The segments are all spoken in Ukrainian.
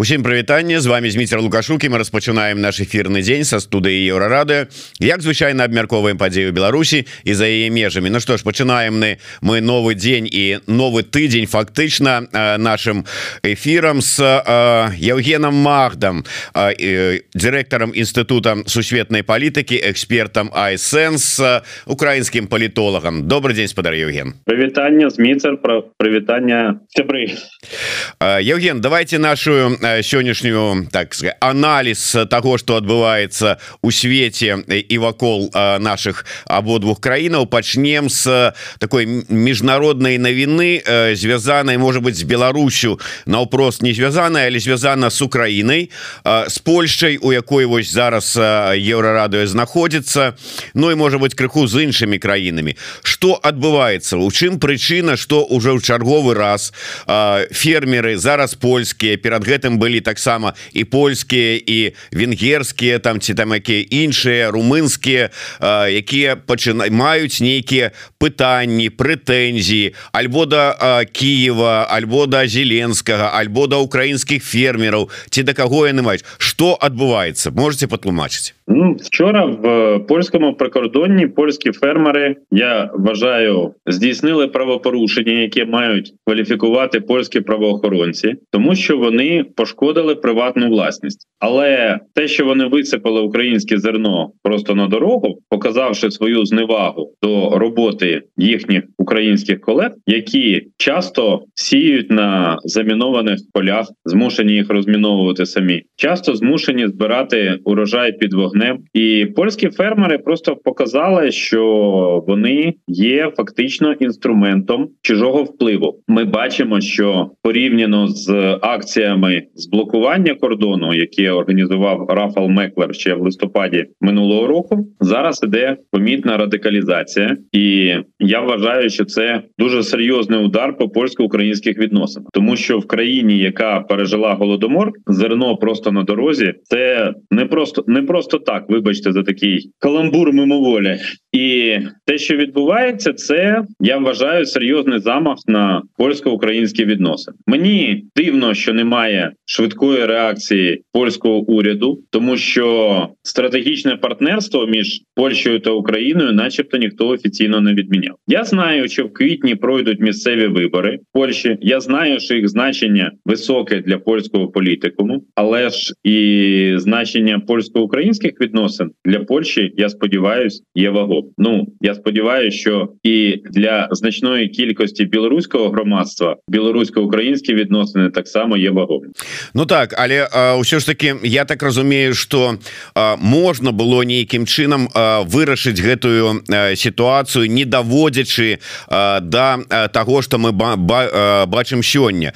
Усім прывітанне з вами Зміцер Лукашук і мы распачынаем наш эфірны дзень са студыі Еўрарадыё як звычайна абмяркоўваем падзеі ў Беларусі і за яе межамі Ну што ж пачынаем мы мы новы дзень і новы тыдзень фактычна нашим эфірам з Яўгенам Магдам дырэктарам інстытута сусветнай палітыкі экспертам iSANS украінскім палітолагам добрый дзень спадар Яўген прывітанне зміцер про прывітання сябры Евген давайте нашу сённяшнюю так сказать, анализ того что адбываецца у свете і вакол наших абодвух краінаў пачнем с такой міжнароднай навіны звязанай может быть з Беларусю наўпрост не звязаная але звязана с Украінай с Польшай у якой вось зараз еўрарадыо знаходзіцца Ну і может быть крыху з іншымі краінамі. Что адбываецца? У чым прычына что уже ў чарговы раз фермеры зараз польскія перад гэтым былі таксама і польскія і венгерскія там ці там якія іншыя румынскія якія пачына маюць нейкія пытанні прэтэнзіі альбо да Киева альбо да зеленскага альбо да украінскіх фермераў ці да каго яны маюць что адбываецца можете патлумачыць Ну, вчора в польському прикордонні польські фермери я вважаю здійснили правопорушення, які мають кваліфікувати польські правоохоронці, тому що вони пошкодили приватну власність. Але те, що вони висипали українське зерно просто на дорогу, показавши свою зневагу до роботи їхніх українських колег, які часто сіють на замінованих полях, змушені їх розміновувати самі, часто змушені збирати урожай під вогнем і польські фермери просто показали, що вони є фактично інструментом чужого впливу. Ми бачимо, що порівняно з акціями з блокування кордону, які організував Рафал Меклер ще в листопаді минулого року, зараз іде помітна радикалізація, і я вважаю, що це дуже серйозний удар по польсько-українських відносинах, тому що в країні, яка пережила голодомор, зерно просто на дорозі, це не просто не просто так, вибачте, за такий каламбур мимоволі. І те, що відбувається, це я вважаю серйозний замах на польсько-українські відносини. Мені дивно, що немає швидкої реакції польського уряду, тому що стратегічне партнерство між Польщею та Україною, начебто, ніхто офіційно не відміняв. Я знаю, що в квітні пройдуть місцеві вибори в Польщі. Я знаю, що їх значення високе для польського політикуму, але ж і значення польсько-українських відносин для Польщі, я сподіваюся, є вагом. Ну я сподіваюся, що і для значної кількості білоруського громадства білорусько-українські відносини так само є вагом. Ну так але ўсё ж таки я так разумею что можна было нейкім чынам вырашыць гэтую сітуацыю не даводзячы да того что мы бачым сёння.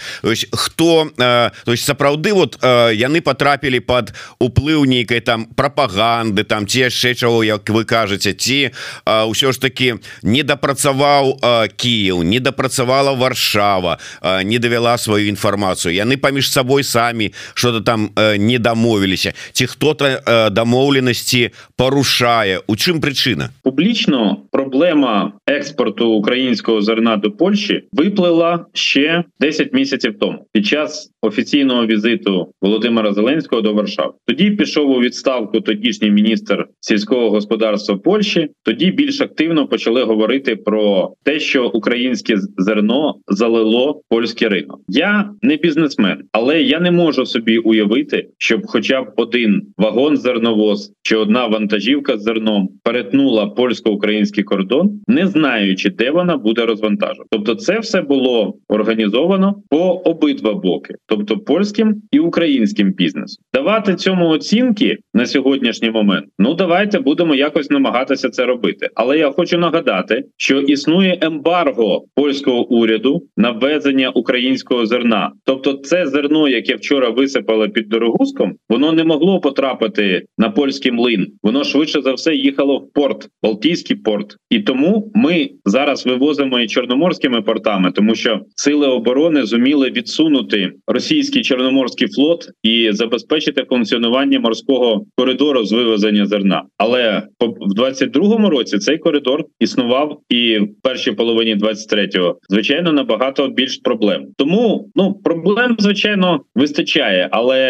Хто то есть сапраўды вот яны потрапілі под уплыў нейкай там прапаганды там ці яшчэ чаго як вы кажаце ці ўсё ж таки не дапрацаваў Кіев не дапрацавала варшава не давяла сваю інфармацыю. Яны паміж сабой самі что-то там не дамовіліся ці хто-то дамоўленасці парушае у чым прычына публічно проблема експорту українського зерна до Польщі виплила ще 10 місяців тому під час офіційного візиту Володимира Зеленського до Варшави. Тоді пішов у відставку тодішній міністр сільського господарства Польщі. Тоді більш активно почали говорити про те, що українське зерно залило польський ринок. Я не бізнесмен, але я не можу собі уявити, щоб, хоча б один вагон зерновоз чи одна вантажівка з зерном перетнула польсько-український кордон, не знаючи, де вона буде розвантажена. Тобто, це все було організовано по обидва боки тобто польським і українським бізнесом. Давати цьому оцінки на сьогоднішній момент. Ну давайте будемо якось намагатися це робити. Але я хочу нагадати, що існує ембарго польського уряду на ввезення українського зерна. Тобто, це зерно, яке вчора висипали під дорогуском, воно не могло потрапити на польський млин. Воно швидше за все їхало в порт, Балтійський порт, і тому ми зараз вивозимо і чорноморськими портами, тому що сили оборони зуміли відсунути російський чорноморський флот і забезпечити функціонування морського коридору з вивезення зерна. Але в 22-му році цей коридор існував і в першій половині 23-го, звичайно, набагато більш проблем. Тому ну проблем звичайно вистачає, але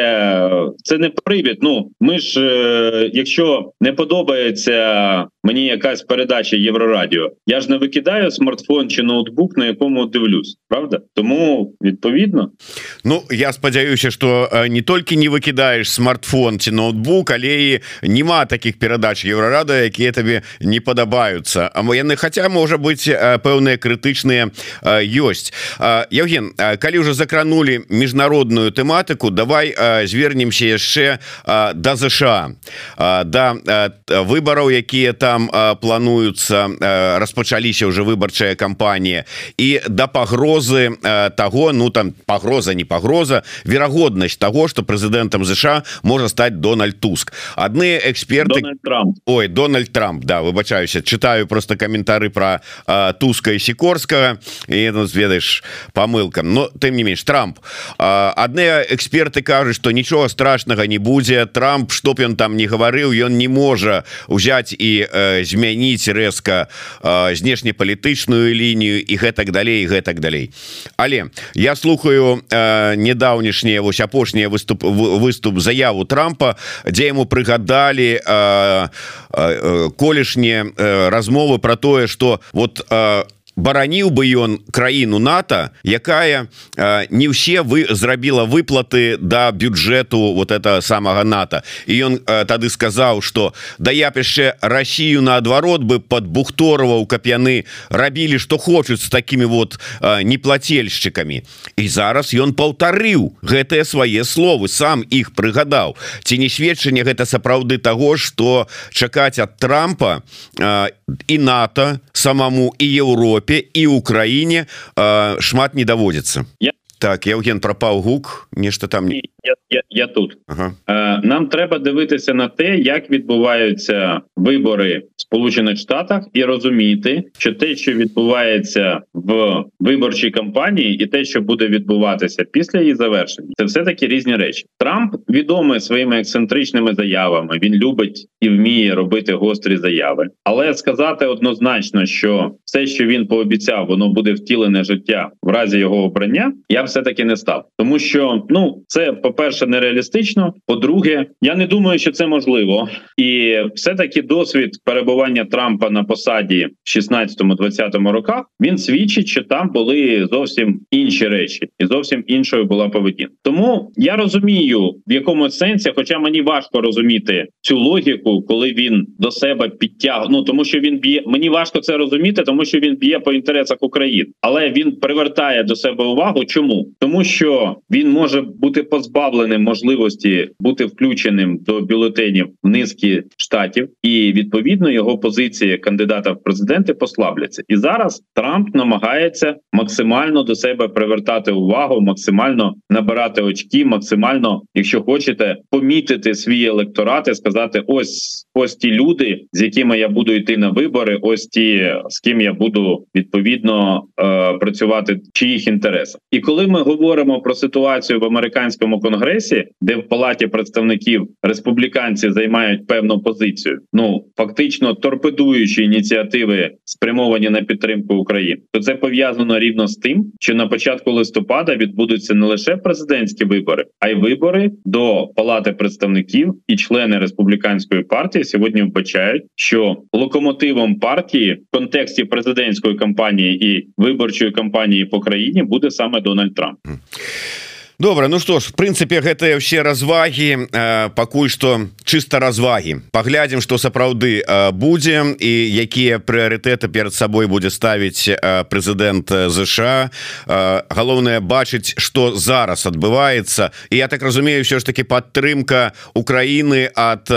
це не привід. Ну ми ж, е, якщо не подобається мені якась передача Єврорадіо, я ж не викидаю смартфон чи ноутбук, на якому дивлюсь, правда? Тому відповідно, ну я спадзяюся, що не тільки не викидаєш смартфон чи ноутбук, але і нема таких передач Єврорада, які тобі не подобаються. А яны хотя можа бути пэўныя крытычныя ёсць Евген калі уже закранули міжнародную тэматыку давай звернемся яшчэ да ЗША да выбораў якія там плануюцца распачаліся уже выбарчая кампанія і да пагрозы того ну там пагроза не пагроза верагоднасць того что прэзідэнтам ЗША можа стаць Дональд Туск адны эксперты Ой Дональд Трамп да выбачаюся читаю просто каментары про Туска і сікорскага і ну, ведаеш помылкам. Но тым не менш Трамп. Адныя эксперты кажуць что нічога страшнага не будзе Трамп чтоб ён там не гаварыў ён не можа узяць і э, змяніць рэзка э, знешнепалітычную лінію і гэтак далей гэтак далей але я слухаю э, недаўнішнія вось апошнія выступ выступ заяву Трампа. Дзе ему прыгадалі э, э, колішнія э, размовы про тое что вот э, бараніў бы ён краіну НАТО якая э, не ўсе вы зрабіла выплаты да бюджэту вот это самага НАТО. І ён э, тады сказаў что да я яшчэ Россию наадварот бы под бухтороваў каб яны рабілі что хочуць с такими вот э, неплательшчыкамі і зараз ён паўтарыў гэтыя свае словы сам іх прыгадаў. Ці не сведчанне гэта сапраўды того что чакаць от Трампа э, і НАТО самому і Еўропе Европе и Украине э, шмат не доводится. я... так Евген пропаў гук нешта там я, я, я тут ага. Е, нам треба дивитися на те, як відбуваються вибори в Сполучених Штатах, і розуміти, що те, що відбувається в виборчій кампанії, і те, що буде відбуватися після її завершення, це все таки різні речі. Трамп відомий своїми ексцентричними заявами. Він любить і вміє робити гострі заяви, але сказати однозначно, що все, що він пообіцяв, воно буде втілене життя в разі його обрання. Я все таки не став, тому що ну це по перше, нереалістично. По-друге, я не думаю, що це можливо, і все таки досвід перебування Трампа на посаді в 16-20 роках він свідчить, що там були зовсім інші речі, і зовсім іншою була поведінка. Тому я розумію, в якому сенсі, хоча мені важко розуміти цю логіку, коли він до себе підтягнув. Ну тому що він б'є. Мені важко це розуміти, тому що він б'є по інтересах України, але він привертає до себе увагу. Чому тому, що він може бути позбавленим можливості бути включеним до бюлетенів в низки штатів, і відповідно його позиції кандидата в президенти послабляться. І зараз Трамп намагається максимально до себе привертати увагу, максимально набирати очки, максимально, якщо хочете, помітити свій електорат і сказати: ось ось ті люди, з якими я буду йти на вибори, ось ті з ким я буду відповідно е, працювати чиїх інтересах. І коли ми говоримо про ситуацію в американському конгресі, де в палаті представників республіканці займають певну позицію, ну фактично торпедуючи ініціативи, спрямовані на підтримку України, то це пов'язано рівно з тим, що на початку листопада відбудуться не лише президентські вибори, а й вибори до палати представників і члени республіканської партії сьогодні вбачають, що локомотивом партії в контексті президентської кампанії і виборчої кампанії по країні буде саме Дональд Трамп. добра Ну что ж в прынцыпе гэтыя все развагі э, пакуль что чыста развагі. Паглядзім что сапраўды э, будзе і якія прыярытэты перад сабой будзе ставіць э, прэзідэнт ЗША галоўнае бачыць что зараз адбываецца. І я так разумею все ж таки падтрымка Украіны от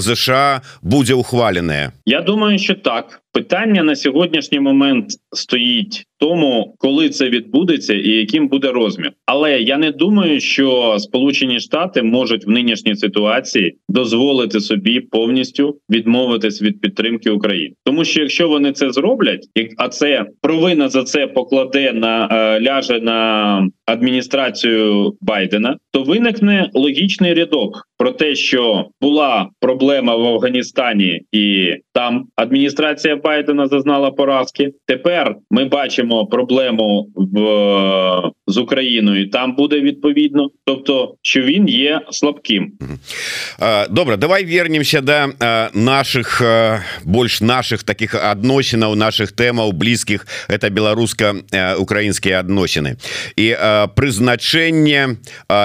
ЗША будзе ухваленая Я думаю що так Питання на сьогоднішній момент стоїть тому, коли це відбудеться і яким буде розмір. Але я не думаю, що Сполучені Штати можуть в нинішній ситуації дозволити собі повністю відмовитись від підтримки України, тому що якщо вони це зроблять, а це провина за це покладе на е, ляже на адміністрацією Байдена, то виникне логічний рядок про те, що була проблема в Афганістані, і там адміністрація Байдена зазнала поразки. Тепер ми бачимо проблему в з Україною. Там буде відповідно, тобто що він є слабким. Добра, давай вернемся до наших больш наших таких адносінаў наших тэмаў блізкіх это беларуска-украінскія адносіны і прызначэнне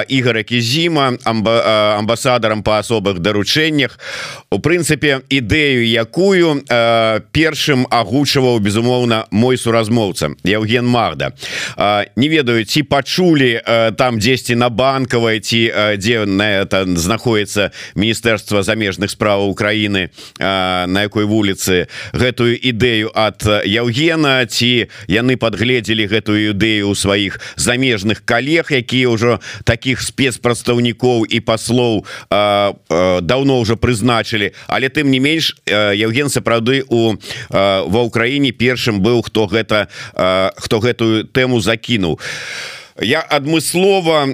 Ігора Кізіма амбасадарам по асобах даручэннях у прынцыпе ідэю якую першым агучваў безумоўна мой суразмоўца Евген Магда не ведаю ці пачулі там дзесьці на банкавай ці дзе на это знаходіцца міністэрства замежных справаў Украіны на якой вуліцы гэтую ідэю ад Яўгена ці яны подгледзелі гэтую ідэю у сваіх замежных калег якія ўжо таких спецпрадстаўнікоў і паслоў давно уже прызначылі. Але тым не менш Евген сапраўды у ва ўкраіне першым быў хто гэта хто гэтую тэму закінуў я адмыслова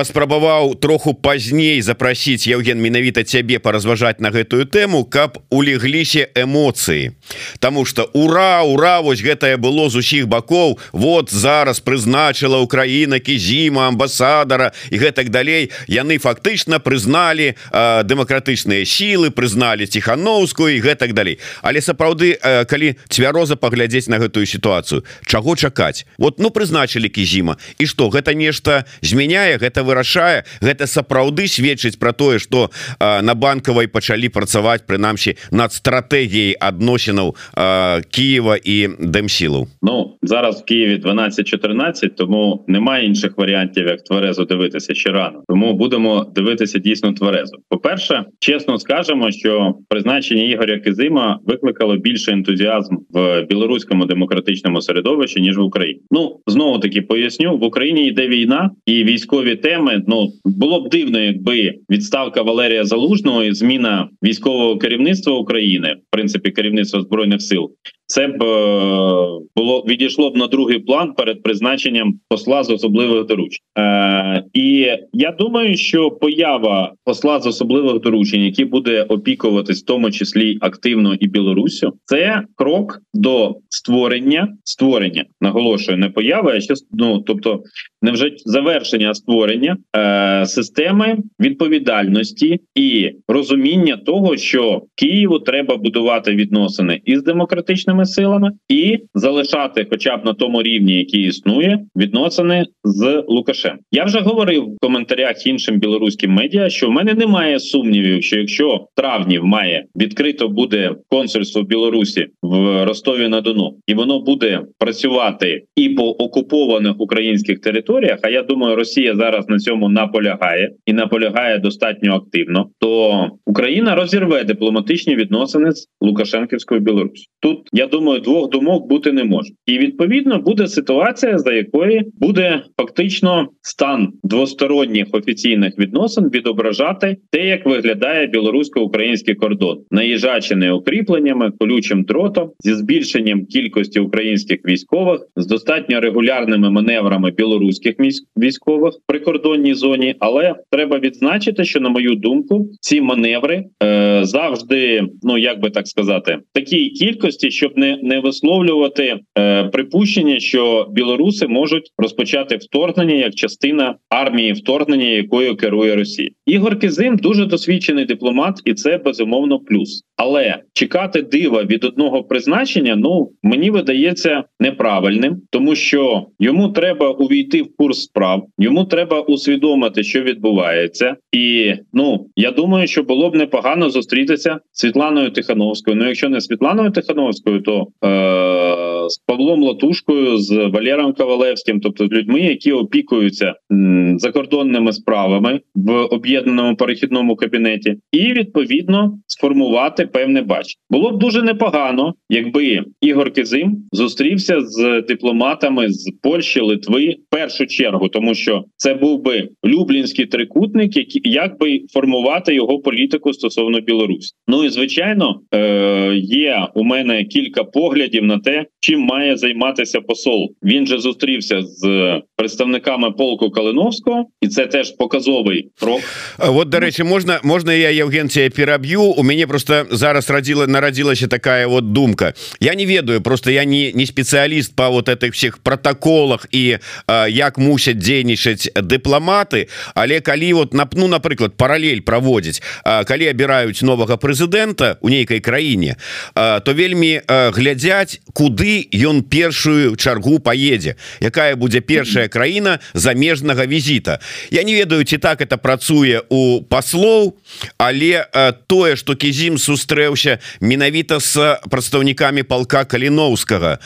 паспрабаваў троху пазней запросіць Евген менавіта цябе паразважаць на гэтую тэму каб улегліся эмоцыі. Таму что ура ура! вось гэтае было з усіх бакоў. Вот зараз прызначыла Украіна кізіма амбасадара і гэтак далей. Яны фактычна прызналі дэмакратычныя сілы прызналі ціхановскую і гэтак далей. Але сапраўды калі цвяроза паглядзець на гэтую сітуацыю чаго чакаць? Вот ну прызначылі кізіма. І что гэта нешта змяняе гэта вырашае гэта сапраўды сведчыць про тое что на банкавай пачалі працаваць прынамсі над стратэгіяй адносінаў Киева і дэмсілу Ну зараз в Києві 12-14 тому немає інших варіантів як тверезо дивитися ще рано тому будемо дивитися дійсно тверезо по перше чесно скажемо що призначення Ігоря Кизима викликало більше ентузіазм в білоруському демократичному середовищі ніж в Україні Ну знову таки поясню в Україні йде війна і військові те теми. Ну було б дивно, якби відставка Валерія Залужного і зміна військового керівництва України, в принципі, керівництва збройних сил, це б е, було відійшло б на другий план перед призначенням посла з особливих доручень. Е, І я думаю, що поява посла з особливих доручень, який буде опікуватись в тому числі активно і Білоруссю, це крок до створення створення. Наголошую, не поява, а ще ну, тобто не вже завершення створення е, системи відповідальності і розуміння того, що Києву треба будувати відносини із демократичними збройними силами і залишати, хоча б на тому рівні, який існує, відносини з Лукашенком. Я вже говорив в коментарях іншим білоруським медіа, що в мене немає сумнівів, що якщо в травні має відкрито буде консульство Білорусі в Ростові на Дону, і воно буде працювати і по окупованих українських територіях. А я думаю, Росія зараз на цьому наполягає і наполягає достатньо активно. То Україна розірве дипломатичні відносини з Лукашенківською Білорусі. Тут я думаю, двох думок бути не може, і відповідно буде ситуація, за якої буде фактично стан двосторонніх офіційних відносин відображати те, як виглядає білорусько-український кордон, наїжачений укріпленнями, колючим дротом зі збільшенням кількості українських військових з достатньо регулярними маневрами білоруських військових в прикордонній зоні. Але треба відзначити, що на мою думку, ці маневри е, завжди, ну як би так сказати, такій кількості, щоб не не висловлювати е, припущення, що білоруси можуть розпочати вторгнення як частина армії вторгнення, якою керує Росія. Ігор Кизим дуже досвідчений дипломат, і це безумовно плюс. Але чекати дива від одного призначення, ну мені видається неправильним, тому що йому треба увійти в курс справ, йому треба усвідомити, що відбувається, і ну я думаю, що було б непогано зустрітися з Світланою Тихановською. Ну, якщо не Світланою Тихановською, то е- з Павлом Латушкою, з Валером Ковалевським, тобто з людьми, які опікуються закордонними справами в об'єднаному перехідному кабінеті, і відповідно сформувати певне бачення. Було б дуже непогано, якби Ігор Кизим зустрівся з дипломатами з Польщі, Литви в першу чергу, тому що це був би Люблінський трикутник, як би формувати його політику стосовно Білорусі. Ну і звичайно, е, є у мене кілька поглядів на те, чим чим має займатися посол. Він же зустрівся з представниками полку Калиновського, і це теж показовий крок. Вот до речі, можна можна я Євгенція пераб'ю у мяне просто зараз радзіла нарадзілася такая вот думка я не ведаю просто я не не спецыяліст по вот этих всех протоколах і як мусяць дзейнічаць дыпламаты але калі вот напну напрыклад паралель праводзіць калі абіраюць новага прэзідэнта у нейкай краіне то вельмі глядзяць куды ён першую чаргу поедзе якая будзе першая краіна замежнага візіта. Я не ведаю ці так это працуе у паслоў але тое что кізім сустрэўся менавіта с прадстаўнікамі полка каліноўскага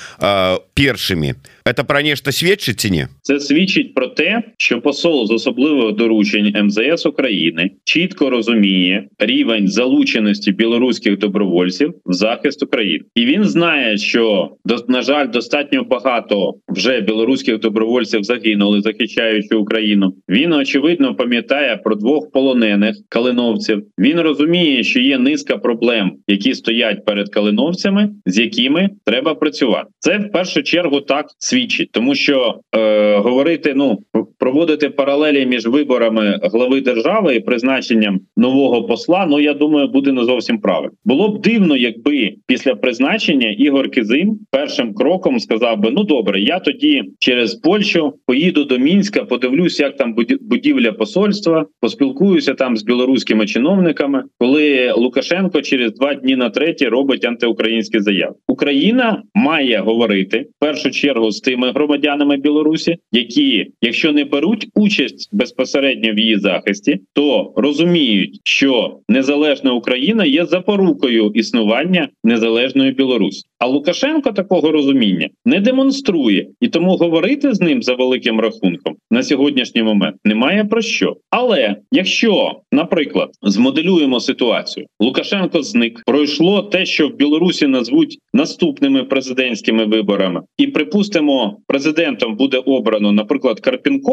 першымі это про нешта сведчыць ці не? Це свідчить про те що посол з особливих доручень МЗС України чітко розуміє рівень залученості білоруських добровольців в захист України. І він знає що на жаль достатньо багато вже білоруських добровольців загинули захищаючи Україну. Він очевидно пам'ятає про двох полонених калиновців. Він розуміє що є низка проблем які стоять перед калиновцями з якими треба працювати. Це в першу чергу так свідчить, тому що е, говорити, ну проводити паралелі між виборами глави держави і призначенням нового посла. Ну я думаю, буде не зовсім правильно. Було б дивно, якби після призначення Ігор Кизим першим кроком сказав би: Ну добре, я тоді через Польщу поїду до мінська, подивлюсь, як там будівля посольства, поспілкуюся там з білоруськими чиновниками, коли Лукашенко через два дні на третій робить антиукраїнські заяви. Україна має говорити в першу чергу з тими громадянами Білорусі, які, якщо не беруть участь безпосередньо в її захисті, то розуміють, що незалежна Україна є запорукою існування незалежної Білорусі. А Лукашенко такого розуміння не демонструє, і тому говорити з ним за великим рахунком на сьогоднішній момент немає про що. Але якщо, наприклад, змоделюємо ситуацію, Лукашенко зник, пройшло те, що в Білорусі назвуть наступними президентськими виборами, і припустимо, президентом буде обрано, наприклад,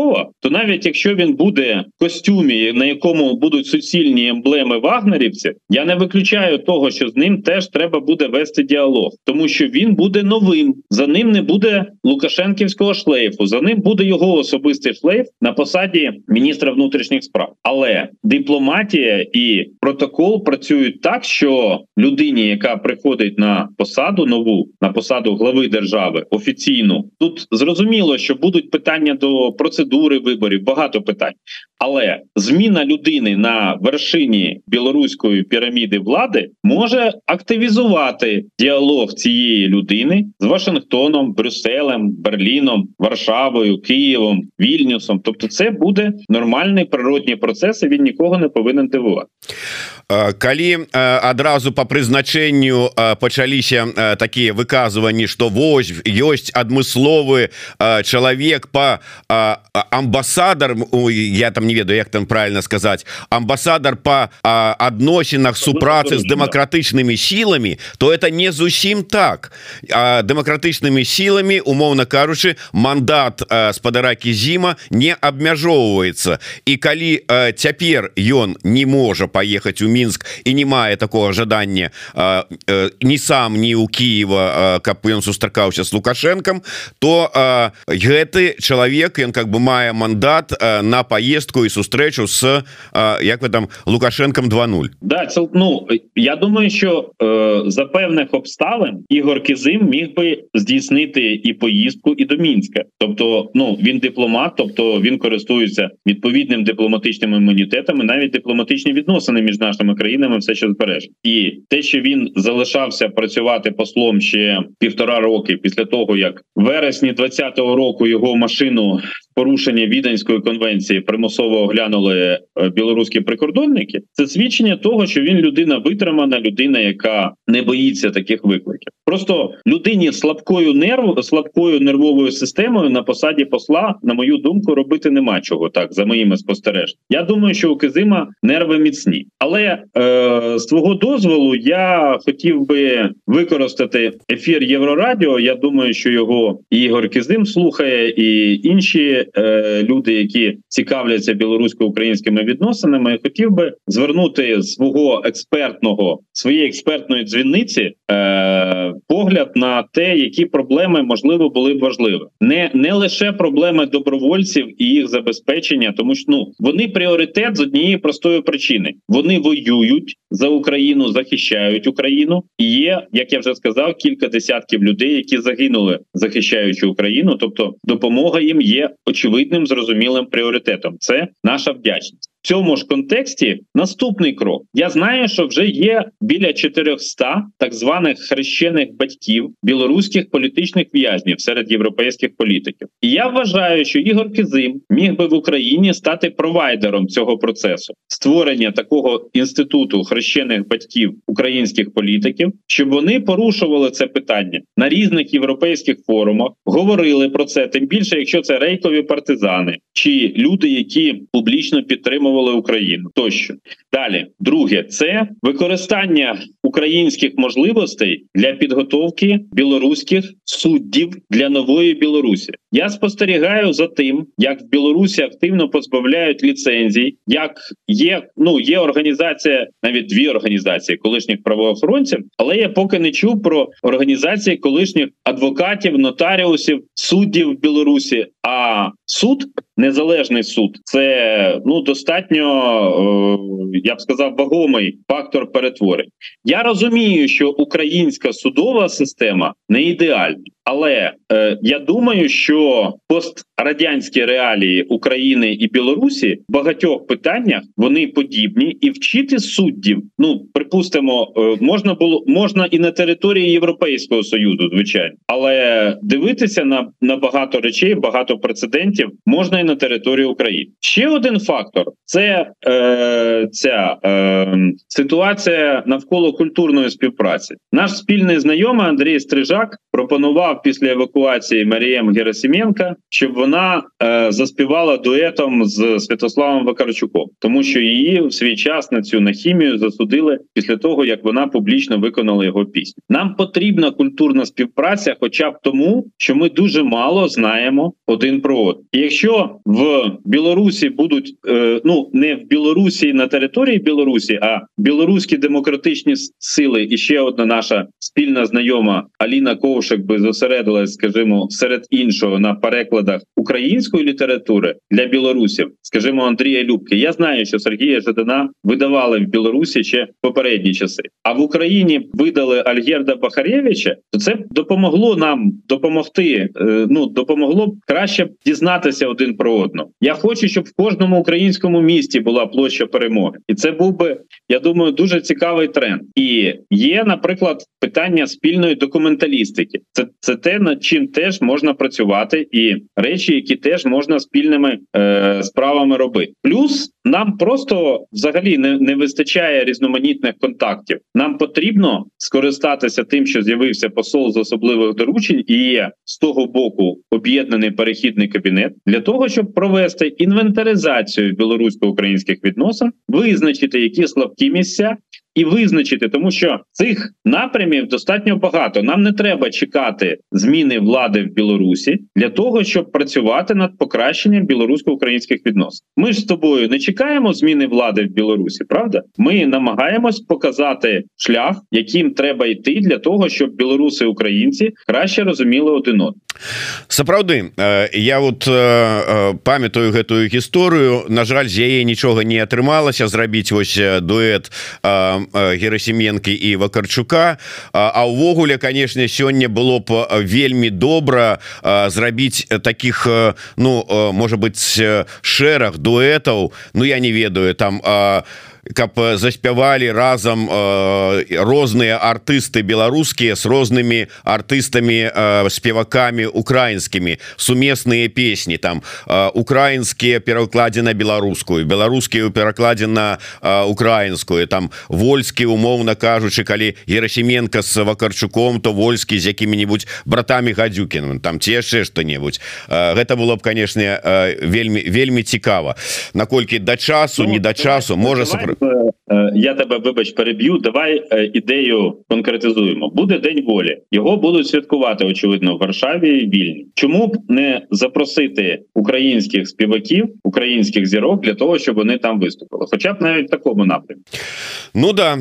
Карпінкова, то навіть якщо він буде в костюмі, на якому будуть суцільні емблеми вагнерівців, я не виключаю того, що з ним теж треба буде вести діалог, тому що він буде новим. За ним не буде Лукашенківського шлейфу. За ним буде його особистий шлейф на посаді міністра внутрішніх справ. Але дипломатія і протокол працюють так, що людині, яка приходить на посаду нову на посаду глави держави офіційну, тут зрозуміло, що будуть питання до процедури виборів, багато питань. Але зміна людини на вершині білоруської піраміди влади може активізувати діалог цієї людини з Вашингтоном, Брюсселем, Берліном, Варшавою, Києвом, Вільнюсом. Тобто, це буде нормальний природній процес. і Він нікого не повинен дивувати. Калі адразу по прызначэнню пачаліся такія выказванні што вось ёсць адмысловы чалавек по амбасадар я там не ведаю як там правильно сказать амбасадар по адносінах супрацы з дэмакратычнымі сіламі то это не зусім так. Дэмакратычнымі сіламі умоўна кажучы мандат спадаракі зіма не абмяжоўваецца і калі цяпер ён не можа поехать у мінск і не мае такого жадання не сам не у Киева каб ён сустракаўся с лукашенком то гэты чалавек ён как бы мае мандат на поездку і сустрэчу с як вы там лукашенком 2.0 да це, ну я думаю що е, за певних обставин Ігор Кизим міг би здійснити і поїздку і до мінська. Тобто ну він дипломат тобто він користується відповідним дипломатичними імунітетами навіть дипломатичні відносини між нашими країнами все ще збереж і те що він залишався працювати послом ще півтора роки після того як вересні 20-го року його машину порушення віденської конвенції примусово оглянули е, білоруські прикордонники. Це свідчення того, що він людина витримана, людина, яка не боїться таких викликів. Просто людині слабкою нерв слабкою нервовою системою на посаді посла, на мою думку, робити нема чого так за моїми спостереженнями. Я думаю, що у Кизима нерви міцні, але е, з твого дозволу я хотів би використати ефір Єврорадіо. Я думаю, що його Ігор Кизим слухає і інші е, люди, які цікавляться білорусько-українськими відносинами. Хотів би звернути свого експертного своєї експертної дзвіниці е, погляд на те, які проблеми можливо були б важливі, не не лише проблеми добровольців і їх забезпечення, тому що ну вони пріоритет з однієї простої причини: вони воюють за Україну, захищають Україну. І є, як я вже сказав, кілька десятків людей, які загинули, захищаючи Україну. Тобто, допомога їм є очевидним зрозумілим пріоритетом. Це наша вдячність цьому ж контексті наступний крок. Я знаю, що вже є біля 400 так званих хрещених батьків білоруських політичних в'язнів серед європейських політиків. І я вважаю, що Ігор Кизим міг би в Україні стати провайдером цього процесу створення такого інституту хрещених батьків українських політиків, щоб вони порушували це питання на різних європейських форумах, говорили про це. Тим більше, якщо це рейкові партизани чи люди, які публічно підтримували підтримували Україну тощо далі. Друге це використання українських можливостей для підготовки білоруських суддів для нової Білорусі. Я спостерігаю за тим, як в Білорусі активно позбавляють ліцензій, як є ну є організація, навіть дві організації колишніх правоохоронців, але я поки не чув про організації колишніх адвокатів, нотаріусів, суддів в Білорусі. А суд, незалежний суд, це ну достатньо, е, я б сказав, вагомий фактор перетворень. Я розумію, що українська судова система не ідеальна. Але е, я думаю, що пострадянські реалії України і Білорусі в багатьох питаннях вони подібні, і вчити суддів. Ну припустимо, е, можна було можна і на території Європейського союзу, звичайно, але дивитися на на багато речей, багато прецедентів можна і на території України. Ще один фактор це е, ця е, ситуація навколо культурної співпраці. Наш спільний знайомий Андрій Стрижак пропонував після евакуації Марієм Герасименка, щоб вона е, заспівала дуетом з Святославом Вакарчуком, тому що її в свій час на цю нахімію засудили після того, як вона публічно виконала його пісню. Нам потрібна культурна співпраця, хоча б тому, що ми дуже мало знаємо один про один. І Якщо в Білорусі будуть е, ну не в Білорусі на території Білорусі, а білоруські демократичні сили, і ще одна наша спільна знайома Аліна Ковшик би зосередила зосередилась, скажімо, серед іншого на перекладах української літератури для білорусів, скажімо, Андрія Любки. Я знаю, що Сергія Жадана видавали в Білорусі ще попередні часи. А в Україні видали Альгерда Бахарєвича, то це допомогло нам допомогти. Е, ну допомогло б краще дізнатися один про одного. Я хочу, щоб в кожному українському місті була площа перемоги, і це був би, я думаю, дуже цікавий тренд. І є, наприклад, питання спільної документалістики. Це це те, над чим теж можна працювати, і речі, які теж можна спільними е, справами робити. Плюс нам просто взагалі не, не вистачає різноманітних контактів. Нам потрібно скористатися тим, що з'явився посол з особливих доручень, і є з того боку об'єднаний перехідний кабінет для того, щоб провести інвентаризацію білорусько-українських відносин, визначити які слабкі місця, і визначити, тому що цих напрямів достатньо багато. Нам не треба чекати зміни влади в Білорусі для того, щоб працювати над покращенням білорусько-українських відносин. Ми ж з тобою не чекаємо зміни влади в Білорусі. Правда, ми намагаємось показати шлях, яким треба йти для того, щоб білоруси і українці краще розуміли один одного. сапраўды я вот памятаю гэтую гісторыю на жаль з яе нічога не атрымалася зрабіць вось дуэт герасименкі і вакарчука а ўвогуле конечно сёння было б вельмі добра зрабіць таких ну может быть шэраг дуэтаў Ну я не ведаю там каб заспявалі разам э, розныя артысты беларускія с рознымі артыстамі э, спевакамі украінскімі сумесныя песні там э, украінскія перакладзе на беларускую беларускія перакладзе на э, украінскую. Там вольскі умоўна кажучы калі Ерасіменко с вакарчуком то вольскі з якімі-нибудь братамі гадзюкіным там ці яшчэ что-небудзь э, гэта было б канешне э, вельмі вельмі цікава. Наколькі да часу не да часу можа сапраўды я тебе вибач переб'ю. Давай ідею конкретизуємо. Буде день волі. Його будуть святкувати очевидно в Варшаві і Вільні. Чому б не запросити українських співаків, українських зірок для того, щоб вони там виступили, хоча б навіть в такому напрямку. Ну да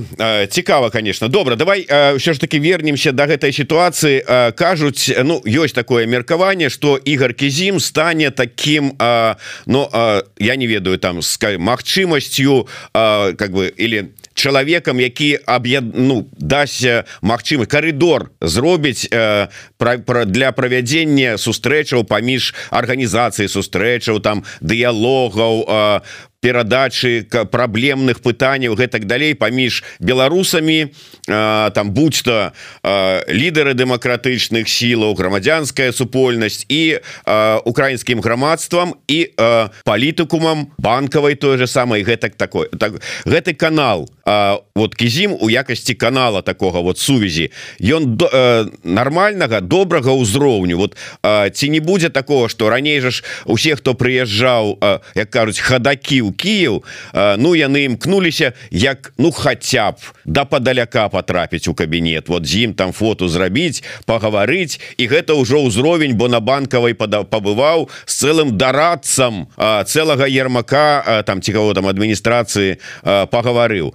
цікаво, конечно добра давай що ж таки вернемся до гэтай ситуации кажуць Ну ёсць такое меркаванне что Ігор Кізім стане таким но я не ведаю там с магчымасцю как бы или чалавекам які аб'яд ну дасць магчымы коридор зробіць э, пра, пра, для правядзення сустрэчаў паміж арганізацыі сустрэчаў там дыялогаў э, перадачы праблемных пытанняў гэтак далей. Паміж беларусамі там будь-то лідары дэмакратычных сілаў грамадзянская супольнасць і украінскім грамадствам і палітыкумам банкавай той же самой гэтак такой. Так гэты канал вот кізім у якасці канала такого вот сувязі ён до нормальнага добрага ўзроўню. Вот ці не будзе такого что раней жа ж усе хто прыязджаў як кажуць хадакі у Кіев Ну яны імкнуліся як ну хотя б да падаляка потрапіць у кабінет. Вот з ім там фото зрабіць пагаварыць і гэта ўжо ўзровень бо на банкавай пабываў з цэлым дарадцам цэлага ермака там цікаво там адміністрацыі пагаварыў.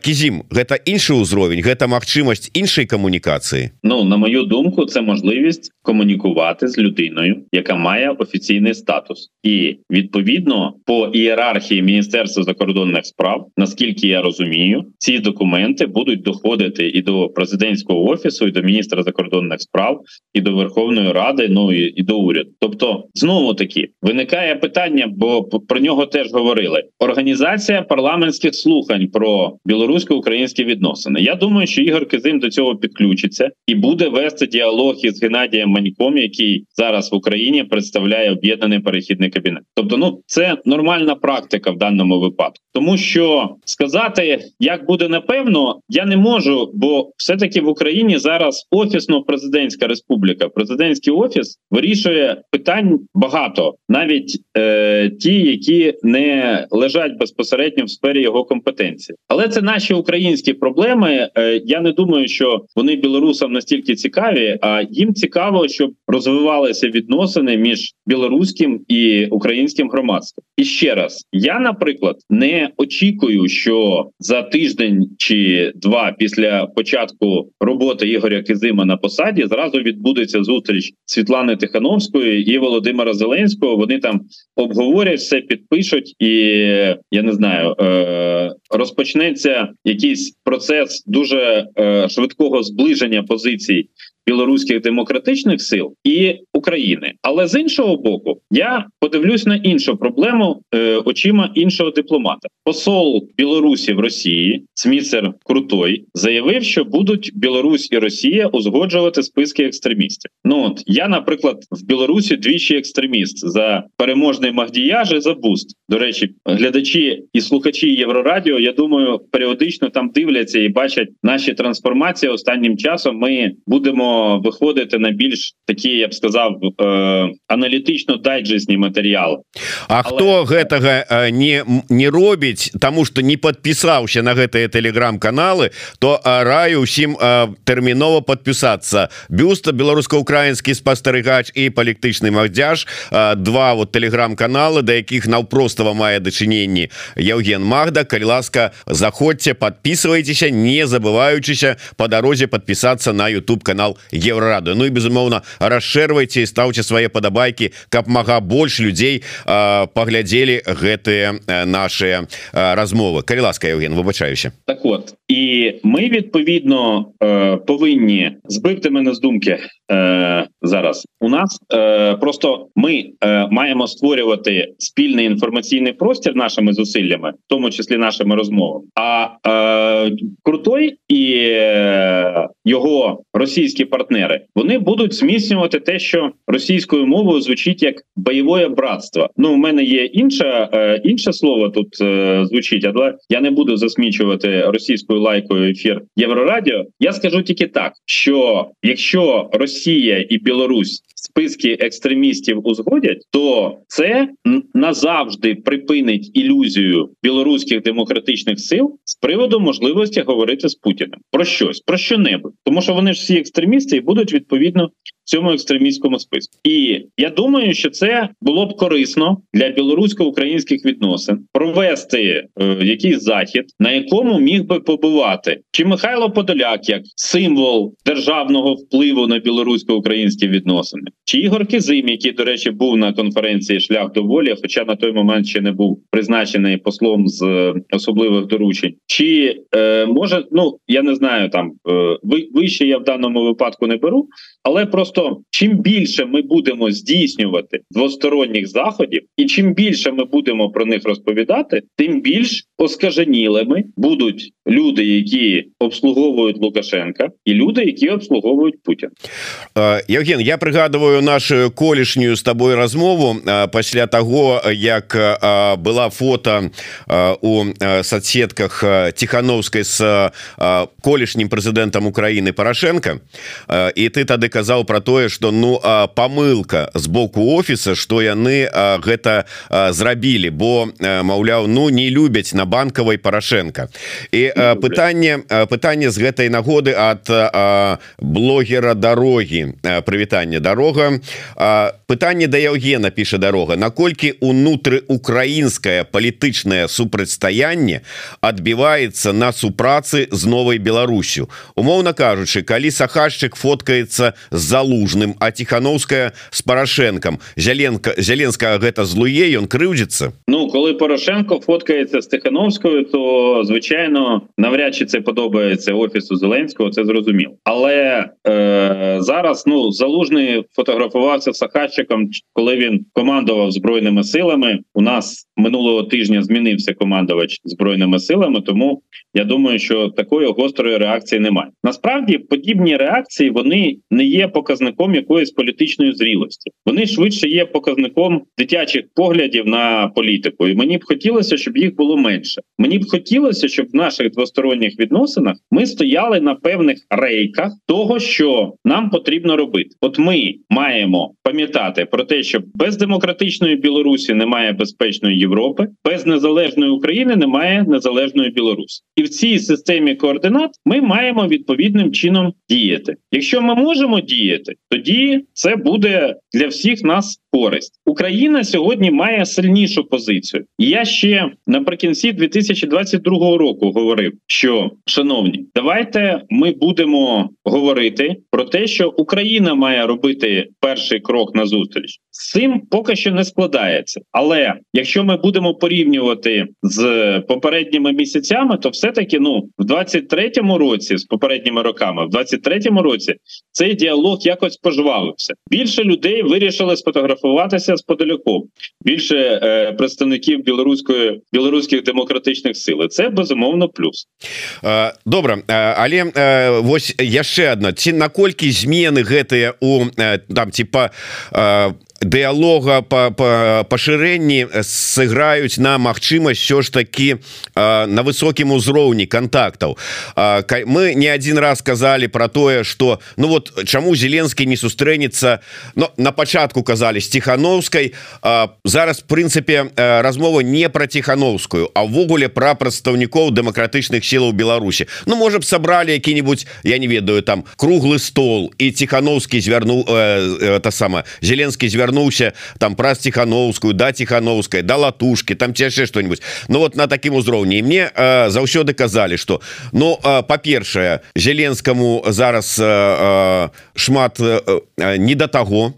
Кізім гэта іншы ўзровень гэта магчымасць іншай камунікацыі? Ну на мою думку це можливість комунікувати з людиною яка має офіційний статус. І відповідно по ієрархії ієрархії міністерства закордонних справ, наскільки я розумію, ці документи будуть доходити і до президентського офісу, і до міністра закордонних справ, і до Верховної Ради, ну і, і до уряду. Тобто, знову таки виникає питання, бо про нього теж говорили: організація парламентських слухань про білорусько-українські відносини. Я думаю, що Ігор Кизим до цього підключиться і буде вести діалог із Геннадієм Маньком, який зараз в Україні представляє об'єднаний перехідний кабінет. Тобто, ну це нормальна практика практика в даному випадку, тому що сказати, як буде напевно, я не можу, бо все-таки в Україні зараз офісно-президентська республіка, президентський офіс вирішує питань багато, навіть е, ті, які не лежать безпосередньо в сфері його компетенції, але це наші українські проблеми. Е, я не думаю, що вони білорусам настільки цікаві, а їм цікаво, щоб розвивалися відносини між білоруським і українським громадством. І ще раз я, наприклад, не очікую, що за тиждень чи два після початку роботи Ігоря Кизима на посаді зразу відбудеться зустріч Світлани Тихановської і Володимира Зеленського. Вони там обговорять все, підпишуть, і я не знаю, е- розпочнеться якийсь процес дуже е- швидкого зближення позицій білоруських демократичних сил і України. Але з іншого боку, я подивлюсь на іншу проблему е, очима іншого дипломата. Посол Білорусі в Росії Сміцер Крутой заявив, що будуть Білорусь і Росія узгоджувати списки екстремістів. Ну от я, наприклад, в Білорусі двічі екстреміст за переможний Магдіяж і за буст. До речі, глядачі і слухачі Єврорадіо. Я думаю, періодично там дивляться і бачать наші трансформації. Останнім часом ми будемо виходити на більш такі я б сказав е, аналітично дайджесні матеріал. А Але... хто гэтага не не робіць тому что не подпісаўся на гэтые телеграм-каналы то раю усім тэрмінова подпісацца бюста беларуска-украінскі спастерыгач і палітычны магдзяж два вот телеграм-каналы да якіх наўпростава мае дачыненні Евген Магда. Калі ласка заходзьце подписывайтеся не забываючыся по дарозе подпісацца на YouTube канал еврораду. Ну і безумоўна расшэрвайце і стаўце свае падабайкі каб мага больш людзей паглядзелі гэтыя наши размовы. Калі ласка Евген выбачаюся. Так вот і ми відповідно повинні збити мене з думки зараз. У нас просто ми маємо створювати спільний інформаційний простір нашими зусиллями, в тому числі нашими розмовами. А крутой і його російські партнери, вони будуть зміцнювати те, що російською мовою звучить як бойове братство. Ну, у мене є інше е, інше слово тут е, звучить, але я не буду засмічувати російською лайкою ефір Єврорадіо. Я скажу тільки так: що якщо Росія і Білорусь списки екстремістів узгодять, то це назавжди припинить ілюзію білоруських демократичних сил з приводу можливості говорити з Путіним. Про щось, про що небудь, тому що вони ж всі екстремісти і будуть відповідно цьому екстремістському списку. І я думаю, що це було б корисно для білорусько-українських відносин провести е, якийсь захід, на якому міг би побувати. Чи Михайло Подоляк як символ державного впливу на білорусько-українські відносини, чи Ігор Кизим, який, до речі, був на конференції Шлях до волі, хоча на той момент ще не був призначений послом з е, особливих доручень, чи е, може ну я не знаю там е, вище я в даному випадку не беру, але просто чим більше ми будемо здійснювати двосторонніх заходів, і чим більше ми будемо про них розповідати, тим більш оскаженілими будуть люди, які обслуговують Лукашенка, і люди, які обслуговують Путін. Євген, я пригадываю нашу колішнюю з тобою розмову після того як была фото у соцсетках тихохановской з колішнім прэзідэнтам Украины Порошенко і ты тады казаў про тое что ну помылка з боку офіса что яны гэта зрабілі бо маўляў ну не любяць на банкавай Порошенко. І пытанне пытанне з гэтай нагоды от блогера дороги прывітанне дорога пытанне да Евгена піша дорога наколькі унутры украінская палітычная супрацьстаянне адбіваецца на супрацы з новой Беларусю? Умоўна кажучы калі сахашчык фоткаецца з залужным а тихохановская с порошенком зяленко зяленская гэта злуе ён крыўдзіцца Ну коли Порошенко фоткаецца з тихохановскую то звичайно навряд чи це подобається офісу Зеленського це зрозуміло але е, зараз ну залужний фотографувався з Сахатчиком коли він командував збройними силами у нас минулого тижня змінився командувач збройними силами тому я думаю що такої гострої реакції немає насправді подібні реакції вони не є показником якоїсь політичної зрілості. Вони швидше є показником дитячих поглядів на політику, і мені б хотілося, щоб їх було менше. Мені б хотілося, щоб в наших двосторонніх відносинах ми стояли на певних рейках того, що нам потрібно робити. От ми маємо пам'ятати про те, що без демократичної Білорусі немає безпечної Європи, без незалежної України немає незалежної Білорусі, і в цій системі координат ми маємо відповідним чином діяти. Якщо ми можемо діяти, тоді це буде для всіх нас користь. Україна сьогодні має сильнішу позицію. І я ще наприкінці 2022 року говорив, що шановні, давайте ми будемо говорити про те, що Україна має робити перший крок на зустріч. З цим поки що не складається. Але якщо ми будемо порівнювати з попередніми місяцями, то все таки ну в 23-му році з попередніми роками, в 23-му році цей діалог якось пожвавився. Більше людей вирішили сфотографуватися з подаляком. Більше е, представників білоруської білоруських демократичних сил. Це безумовно плюс. Е, добре, е, але е, ось яшчэ одна ці наколькі змены гэтыя у е, там типа э, дыалога по пашырэнні сыграюць на магчымасць все ж таки на высокім узроўні контактаў мы не один раз сказали про тое что ну вот чаму зеленскі не сустрэнецца но на пачатку казали с тихохановской зараз прынцыпе размова не про тихохановскую а ввогуле про прадстаўнікоў дэмакратычных сілаў Беларусі Ну можа б сабралі які-нибудь я не ведаю там круглы стол і тихохановскі звярнул это сама зеленскі звярнул вярнуўся там праз тихохановскую да тихохановская да латушки там яшчэ что-нибудь. Ну вот на таким узроўні мне э, заўсёды казалі что Ну э, па-першае зеленскому зараз э, э, шмат э, э, не до того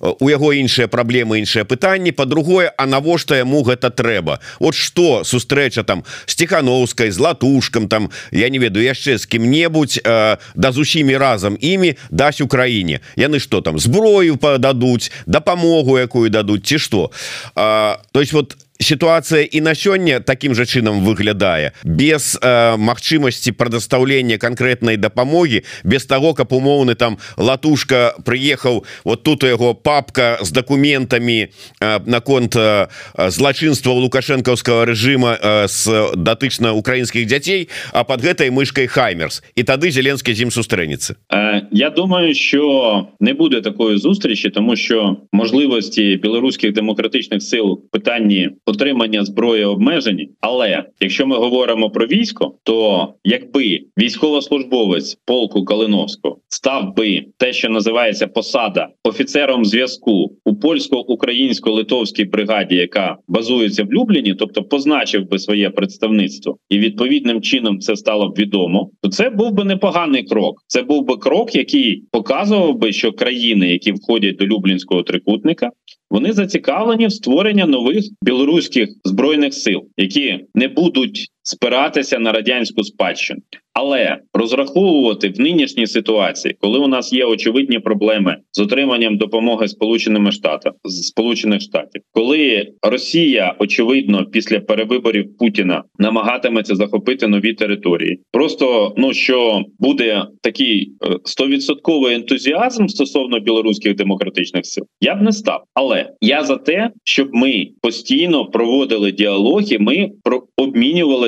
у яго іншыя праблемы іншыя пытанні. По-другое А навошта яму гэта трэба? Вот что сустрэча там с тихохановскай з латушкам там я не ведаю яшчэ з кім-небудзь э, да з усімі разам імі дасць Украіне. Яны что там зброю пададуць дапамогу якую дадуць ці что то есть вот ситуация і на сёння таким же чынам выглядае без э, магчымасці прадастаўлення конкретной дапамоги без того каб умоўны там латушка приехаў вот тут у яго папка с документами э, наконт э, злачынства лукашэнкаўского режима э, с датычна украінскіх дзяцей а под гэтай мышкой хаймерс. І тады зеленскі зім сустрэнецца э, Я думаю що не буде такої зустрічі тому що можливості білоруських демократичних сил питанні отримання зброї обмежені. Але якщо ми говоримо про військо то якби військовослужбовець полку Калиновського став би те що називається посада офіцером зв'язку у польсько-українсько-литовській бригаді яка базується в Любліні тобто позначив би своє представництво і відповідним чином це стало б відомо то це був би непоганий крок. Це був би крок який показував би що країни які входять до Люблінського трикутника вони зацікавлені в створення нових білоруських збройних сил, які не будуть спиратися на радянську спадщину, але розраховувати в нинішній ситуації, коли у нас є очевидні проблеми з отриманням допомоги Сполученими Штатами Сполучених Штатів, коли Росія очевидно після перевиборів Путіна намагатиметься захопити нові території, просто ну що буде такий е, стовідсотковий ентузіазм стосовно білоруських демократичних сил, я б не став, але я за те, щоб ми постійно проводили діалоги, ми про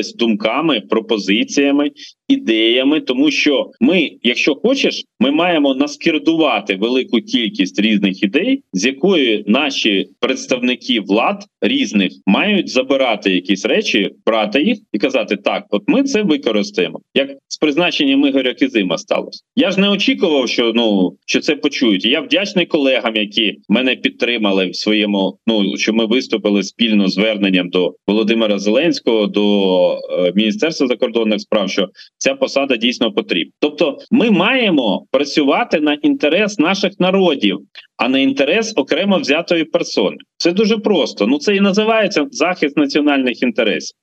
обмінювалися думками, пропозиціями ідеями, тому що ми, якщо хочеш, ми маємо наскердувати велику кількість різних ідей, з якої наші представники влад різних мають забирати якісь речі, брати їх і казати: так, от ми це використаємо, як з призначенням Ігоря Кизима сталося. Я ж не очікував, що ну що це почують. Я вдячний колегам, які мене підтримали в своєму. Ну що ми виступили спільно зверненням до Володимира Зеленського, до е, Міністерства закордонних справ. що ця посада дійсно потрібна. Тобто, ми маємо працювати на інтерес наших народів, а не інтерес окремо взятої персони. Це дуже просто. Ну це і називається захист національних інтересів.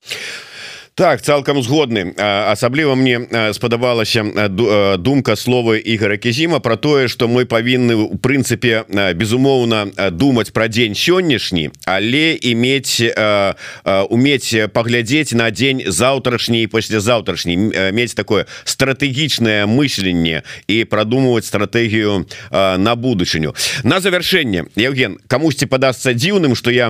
Так цалкам згодны. Асабліва мне спадабалася думка слова Ігора кізіма про тое что мы павінны у прынцыпе безумоўна думаць про дзень сённяшні але иметь уметь паглядзець на дзень заўтрашні і паслязаўтрашні. Мець такое стратэгічнае мысленне і продумывать стратегію на будучыню. На завяршэнне Евген камусьці падасца дзіўным что я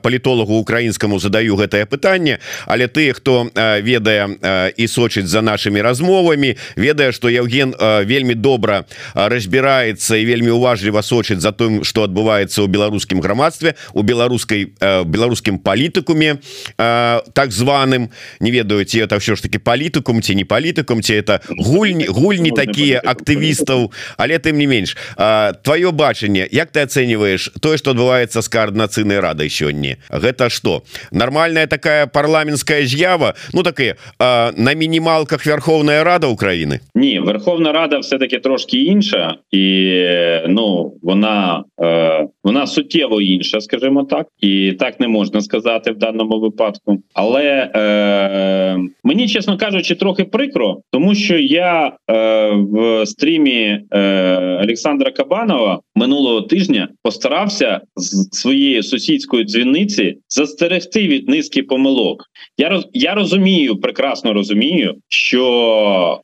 палітолагу украінскаму задаю гэтае пытанне але ты хто ведае і сочыць за нашими размовамі ведае что Евген вельмі добра разбіраецца і вельмі уважліва сочыць за тым что адбываецца ў беларускім грамадстве у беларускай беларускім палітыкуме так званым. Не ведаю ці это все ж таки палітыкум ці не палітыкум ці это гульні гульні такія актывістаў але тым не менш твоё бачанне Як ты ацэньваешь тое что адбываецца з коаардынацыйнай радай сёння гэта что нормальная такая парламенская з'ява ну таки на мінімалках Верховная Рада України Ні Верховна Рада все таки трошки інша і ну вона е, вона суттєво інша, скажімо так, і так не можна сказати в даному випадку. Але е, мені чесно кажучи, трохи прикро, тому що я е, в стрімі е, Олександра Кабанова минулого тижня постарався з своєї сусідської дзвіниці застерегти від низки помилок. Я роз я розумію, прекрасно розумію, що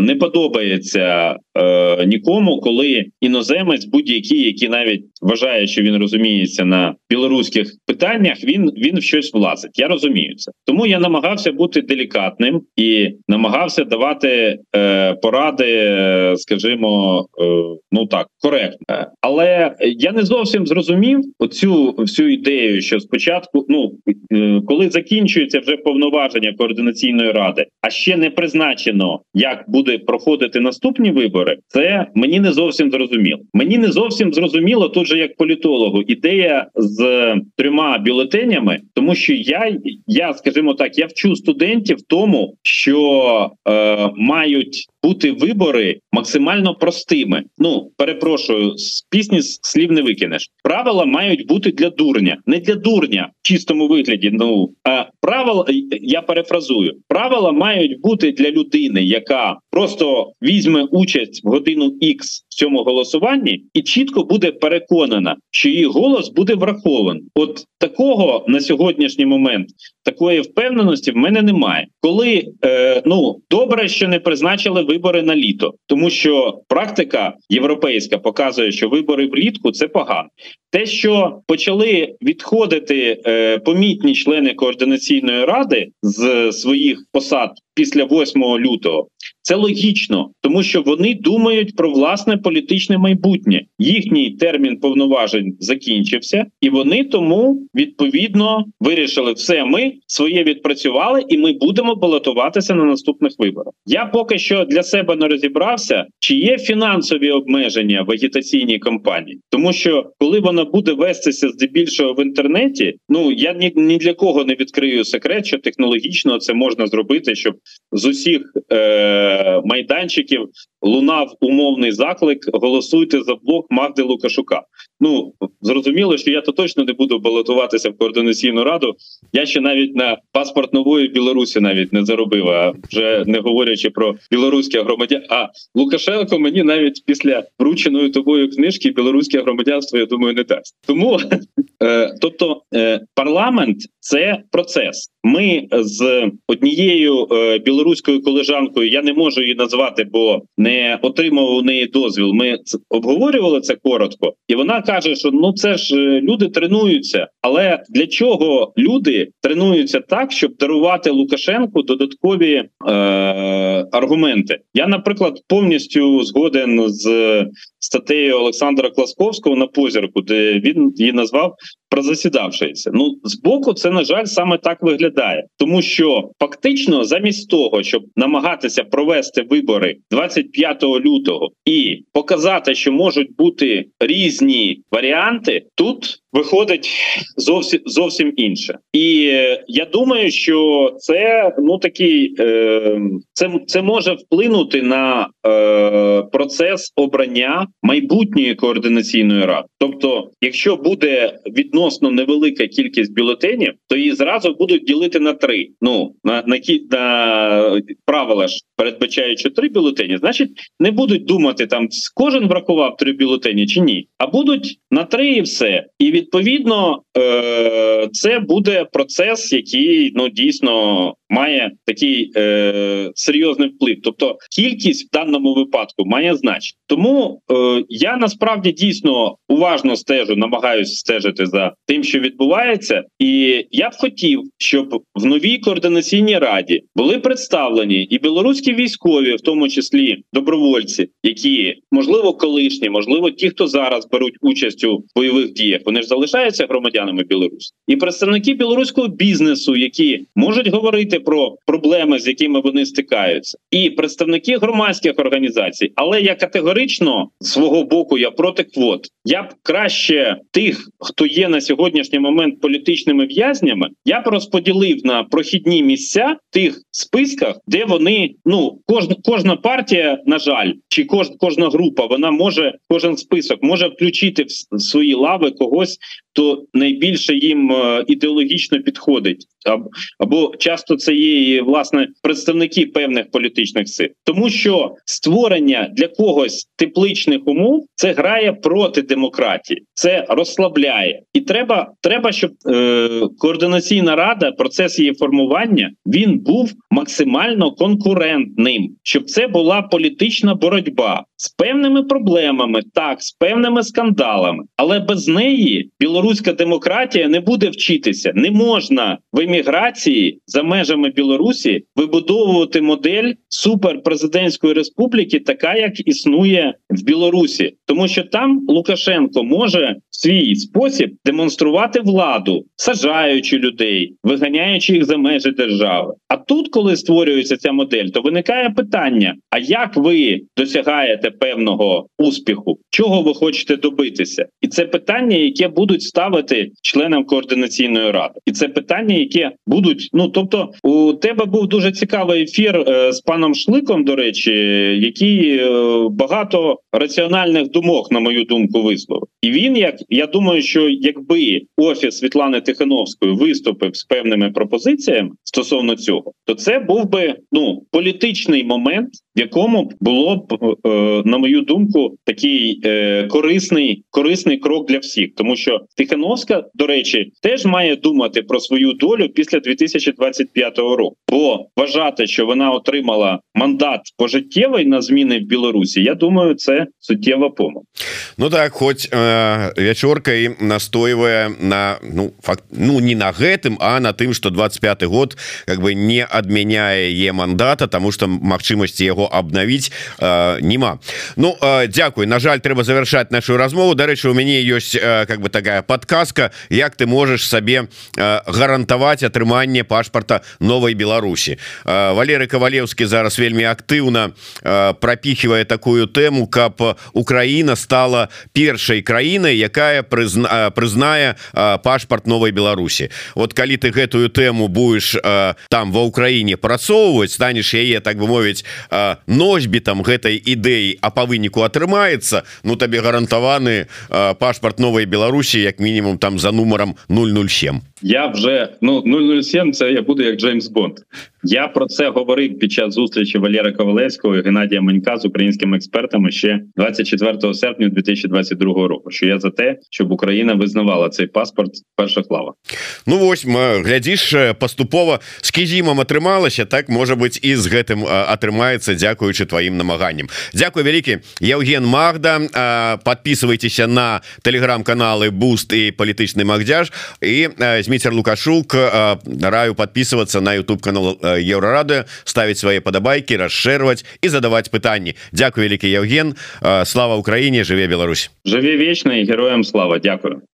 не подобається е, нікому, коли іноземець, будь-який, який навіть вважає, що він розуміється на білоруських питаннях, він він в щось влазить. Я розумію це. Тому я намагався бути делікатним і намагався давати е, поради, скажімо, е, ну так коректно. Але я не зовсім зрозумів оцю всю ідею, що спочатку, ну е, коли закінчується вже повноваження координаційної ради, а ще не призначено, як буде проходити наступні вибори. Це мені не зовсім зрозуміло. Мені не зовсім зрозуміло тут же як політологу ідея з трьома бюлетенями, тому що я, я скажімо так, я вчу студентів тому, що е, мають бути вибори максимально простими. Ну перепрошую, з пісні слів не викинеш. Правила мають бути для дурня, не для дурня в чистому вигляді. Ну а правила я перефразую. Правила мають бути для людини, яка просто візьме участь в годину X цьому голосуванні і чітко буде переконана, що її голос буде врахований. От такого на сьогоднішній момент такої впевненості в мене немає. Коли е, ну добре, що не призначили вибори на літо, тому що практика європейська показує, що вибори влітку це погано. Те, що почали відходити е, помітні члени координаційної ради з своїх посад після 8 лютого, це логічно, тому що вони думають про власне політичне майбутнє. Їхній термін повноважень закінчився, і вони тому відповідно вирішили все. Ми своє відпрацювали, і ми будемо балотуватися на наступних виборах. Я поки що для себе не розібрався, чи є фінансові обмеження в агітаційній кампанії, тому що коли вона буде вестися здебільшого в інтернеті, ну я ні, ні для кого не відкрию секрет, що технологічно це можна зробити, щоб з усіх е, майданчиків лунав умовний заклик: голосуйте за блок Магди Лукашука. Ну зрозуміло, що я то точно не буду балотуватися в координаційну раду. Я ще навіть на паспорт нової Білорусі навіть не заробив, а вже не говорячи про білоруське громадян. А Лукашенко мені навіть після врученої тобою книжки білоруське громадянство, я думаю, не дасть. Тому тобто е, парламент це процес. Ми з однією е, білоруською колежанкою я не можу її назвати, бо не отримав у неї дозвіл. Ми обговорювали це коротко, і вона каже, що ну це ж е, люди тренуються. Але для чого люди тренуються так, щоб дарувати Лукашенку додаткові е, аргументи? Я, наприклад, повністю згоден з статтею Олександра Класковського на позірку, де він її назвав про засідавшися. Ну збоку, це на жаль саме так виглядає, тому що фактично, замість того, щоб намагатися провести вибори 25 лютого і показати, що можуть бути різні варіанти, тут виходить зовсім зовсім інше. І е, я думаю, що це ну такий е, це це може вплинути на е, процес обрання майбутньої координаційної ради. Тобто, якщо буде відносно невелика кількість бюлетенів, то її зразу будуть ділити на три. Ну на на, на правила ж передбачаючи три бюлетені, значить не будуть думати там кожен врахував три бюлетені чи ні, а будуть на три і все. І відповідно е- це буде процес, який ну дійсно має такий е, серйозний вплив. Тобто кількість в даному випадку має значення. Тому е, я насправді дійсно уважно стежу, намагаюся стежити за тим, що відбувається, і я б хотів, щоб в новій координаційній раді були представлені і білоруські військові, в тому числі добровольці, які можливо колишні, можливо, ті, хто зараз беруть участь у бойових діях, вони ж залишаються громадянами Білорусі, і представники білоруського бізнесу, які можуть говорити про проблеми, з якими вони стикаються, і представники громадських організацій. Але я категорично свого боку я проти квот. Я б краще тих, хто є на сьогоднішній момент політичними в'язнями, я б розподілив на прохідні місця тих списках, де вони ну кожна кожна партія, на жаль, чи кож, кожна група, вона може кожен список може включити в свої лави когось, хто найбільше їм е, ідеологічно підходить, або часто це є власне представники певних політичних сил, тому що створення для когось тепличних умов це грає проти демократії, це розслабляє, і треба, треба, щоб е, координаційна рада, процес її формування він був максимально конкурентним, щоб це була політична боротьба з певними проблемами, так з певними скандалами, але без неї білоруська демократія не буде вчитися. Не можна в еміграції за межами Білорусі вибудовувати модель суперпрезидентської республіки, така як існує в Білорусі, тому що там Лукашенко може в свій спосіб демонструвати владу, сажаючи людей, виганяючи їх за межі держави. А тут, коли створюється ця модель, то виникає питання: а як ви досягаєте певного успіху? Чого ви хочете добитися? І це питання, яке будуть ставити членам координаційної ради, і це питання, яке будуть. Ну тобто, у тебе був дуже цікавий ефір е, з паном Шликом, до речі, який е, багато раціональних думок, на мою думку, висловив. і він як я думаю, що якби офіс Світлани Тихановської виступив з певними пропозиціями стосовно цього, то це був би ну політичний момент, в якому було б е, на мою думку такий е, корисний корисний крок для всіх, тому що Тихановська, до речі, теж має думати про свою долю після 2025 року, бо вважати, що вона отримала мандат пожиттєвий на зміни в Білорусі. Я думаю, це суттєва помилка. Ну так хоць э, вячорка і настойвае на ну факт ну не на гэтым а на тым что 25 год как бы не адмяняе е мандата тому что магчымасці яго обнавіць э, нема Ну э, Дякуй На жаль трэба завершаць нашу размову. Дарэчы у мяне ёсць э, как бы такая подказка Як ты можешь сабе э, гарантаваць атрыманне пашпарта новой Беларусі. Э, Валеры кавалеўскі зараз вельмі актыўна э, пропихивае такую тэму каб Украина стала першай краінай якая прызна прызнае пашпарт новой Беларусі. Вот калі ты гэтую тэму будешь там ва Украіне прасоўваць станешь яе так бы мовіць носьбітам гэтай ідэі а по выніку атрымаецца ну табе гарантаваны пашпарт новой Беларусі як мінімум там за нумаром 007 я вже ну 007 це я буду як Джеймс Бонд я про це говорив під час зустрічі Валера Ковалевського і Геннадія Манька з українськими експертами ще 24 серпня 2022 року. Що я за те, щоб Україна визнавала цей паспорт в перших лавах. Ну ось глядзіш паступова з кізімам атрымалася так можа быть і з гэтым атрымаецца дзякуючы тваім намаганням Дякую вялікі Евген Магда подписывайтеся на телеграм-каналы буст і палітычны магдзяж і Зміцер лукашук раю подписываться на YouTube канал еўрарады ставить свае падабайкі расшэрваць і задаваць пытанні Дякую вялікі Евген. Слава Украіне жыве Беларусь. Жыве вечна і героям слава. Дякую